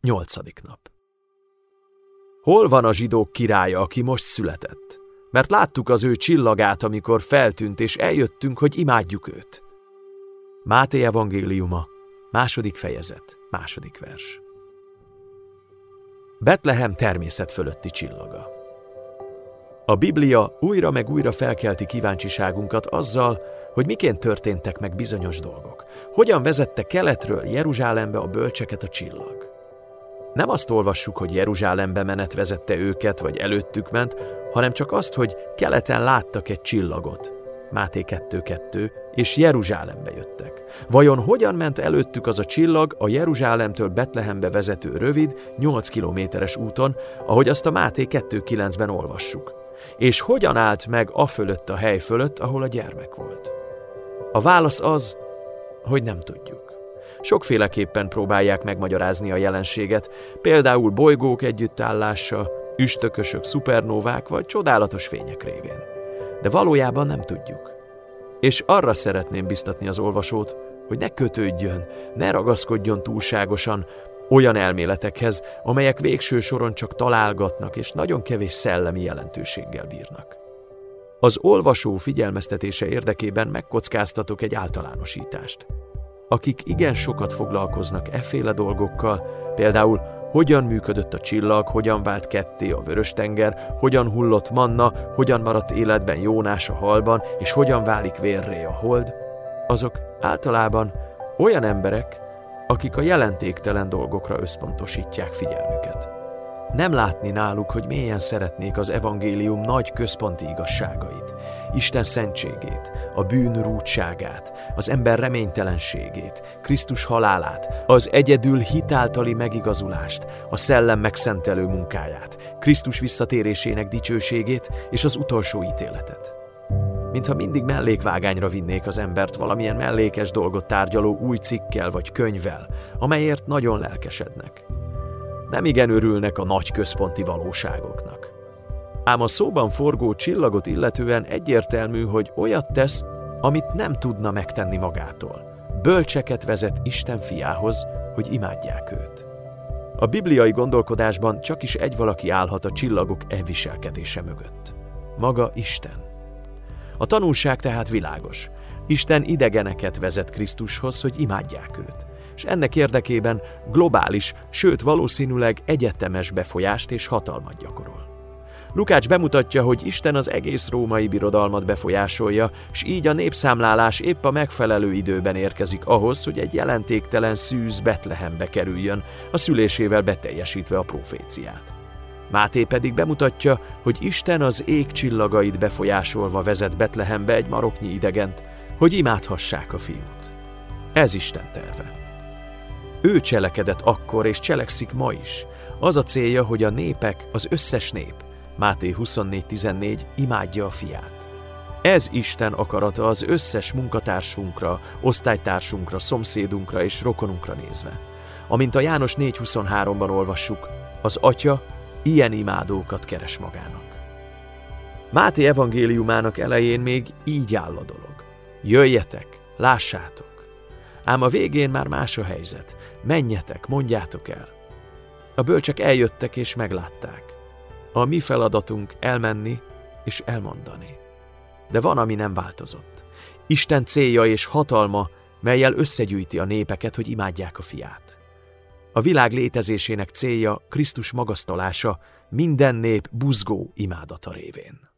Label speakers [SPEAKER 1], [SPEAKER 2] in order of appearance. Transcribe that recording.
[SPEAKER 1] Nyolcadik nap. Hol van a zsidók királya, aki most született? Mert láttuk az ő csillagát, amikor feltűnt, és eljöttünk, hogy imádjuk őt. Máté evangéliuma, második fejezet, második vers. Betlehem természet fölötti csillaga. A Biblia újra meg újra felkelti kíváncsiságunkat azzal, hogy miként történtek meg bizonyos dolgok. Hogyan vezette keletről Jeruzsálembe a bölcseket a csillag. Nem azt olvassuk, hogy Jeruzsálembe menet vezette őket, vagy előttük ment, hanem csak azt, hogy keleten láttak egy csillagot. Máté 2.2, és Jeruzsálembe jöttek. Vajon hogyan ment előttük az a csillag a Jeruzsálemtől Betlehembe vezető rövid, 8 kilométeres úton, ahogy azt a Máté 2.9-ben olvassuk? És hogyan állt meg a fölött a hely fölött, ahol a gyermek volt? A válasz az, hogy nem tudjuk. Sokféleképpen próbálják megmagyarázni a jelenséget, például bolygók együttállása, üstökösök, szupernóvák vagy csodálatos fények révén. De valójában nem tudjuk. És arra szeretném biztatni az olvasót, hogy ne kötődjön, ne ragaszkodjon túlságosan olyan elméletekhez, amelyek végső soron csak találgatnak és nagyon kevés szellemi jelentőséggel bírnak. Az olvasó figyelmeztetése érdekében megkockáztatok egy általánosítást akik igen sokat foglalkoznak efféle dolgokkal, például hogyan működött a csillag, hogyan vált ketté a Vörös-tenger, hogyan hullott manna, hogyan maradt életben Jónás a halban, és hogyan válik vérré a hold, azok általában olyan emberek, akik a jelentéktelen dolgokra összpontosítják figyelmüket nem látni náluk, hogy mélyen szeretnék az evangélium nagy központi igazságait, Isten szentségét, a bűn rútságát, az ember reménytelenségét, Krisztus halálát, az egyedül hitáltali megigazulást, a szellem megszentelő munkáját, Krisztus visszatérésének dicsőségét és az utolsó ítéletet. Mintha mindig mellékvágányra vinnék az embert valamilyen mellékes dolgot tárgyaló új cikkel vagy könyvvel, amelyért nagyon lelkesednek nem igen örülnek a nagy központi valóságoknak. Ám a szóban forgó csillagot illetően egyértelmű, hogy olyat tesz, amit nem tudna megtenni magától. Bölcseket vezet Isten fiához, hogy imádják őt. A bibliai gondolkodásban csak is egy valaki állhat a csillagok elviselkedése mögött. Maga Isten. A tanulság tehát világos. Isten idegeneket vezet Krisztushoz, hogy imádják őt és ennek érdekében globális, sőt valószínűleg egyetemes befolyást és hatalmat gyakorol. Lukács bemutatja, hogy Isten az egész római birodalmat befolyásolja, és így a népszámlálás épp a megfelelő időben érkezik ahhoz, hogy egy jelentéktelen szűz Betlehembe kerüljön, a szülésével beteljesítve a proféciát. Máté pedig bemutatja, hogy Isten az ég csillagait befolyásolva vezet Betlehembe egy maroknyi idegent, hogy imádhassák a fiút. Ez Isten terve. Ő cselekedett akkor, és cselekszik ma is. Az a célja, hogy a népek, az összes nép, Máté 24.14 imádja a fiát. Ez Isten akarata az összes munkatársunkra, osztálytársunkra, szomszédunkra és rokonunkra nézve. Amint a János 4.23-ban olvassuk, az Atya ilyen imádókat keres magának. Máté evangéliumának elején még így áll a dolog. Jöjjetek, lássátok! Ám a végén már más a helyzet. Menjetek, mondjátok el. A bölcsek eljöttek és meglátták. A mi feladatunk elmenni és elmondani. De van, ami nem változott. Isten célja és hatalma, melyel összegyűjti a népeket, hogy imádják a fiát. A világ létezésének célja Krisztus magasztalása, minden nép buzgó imádata révén.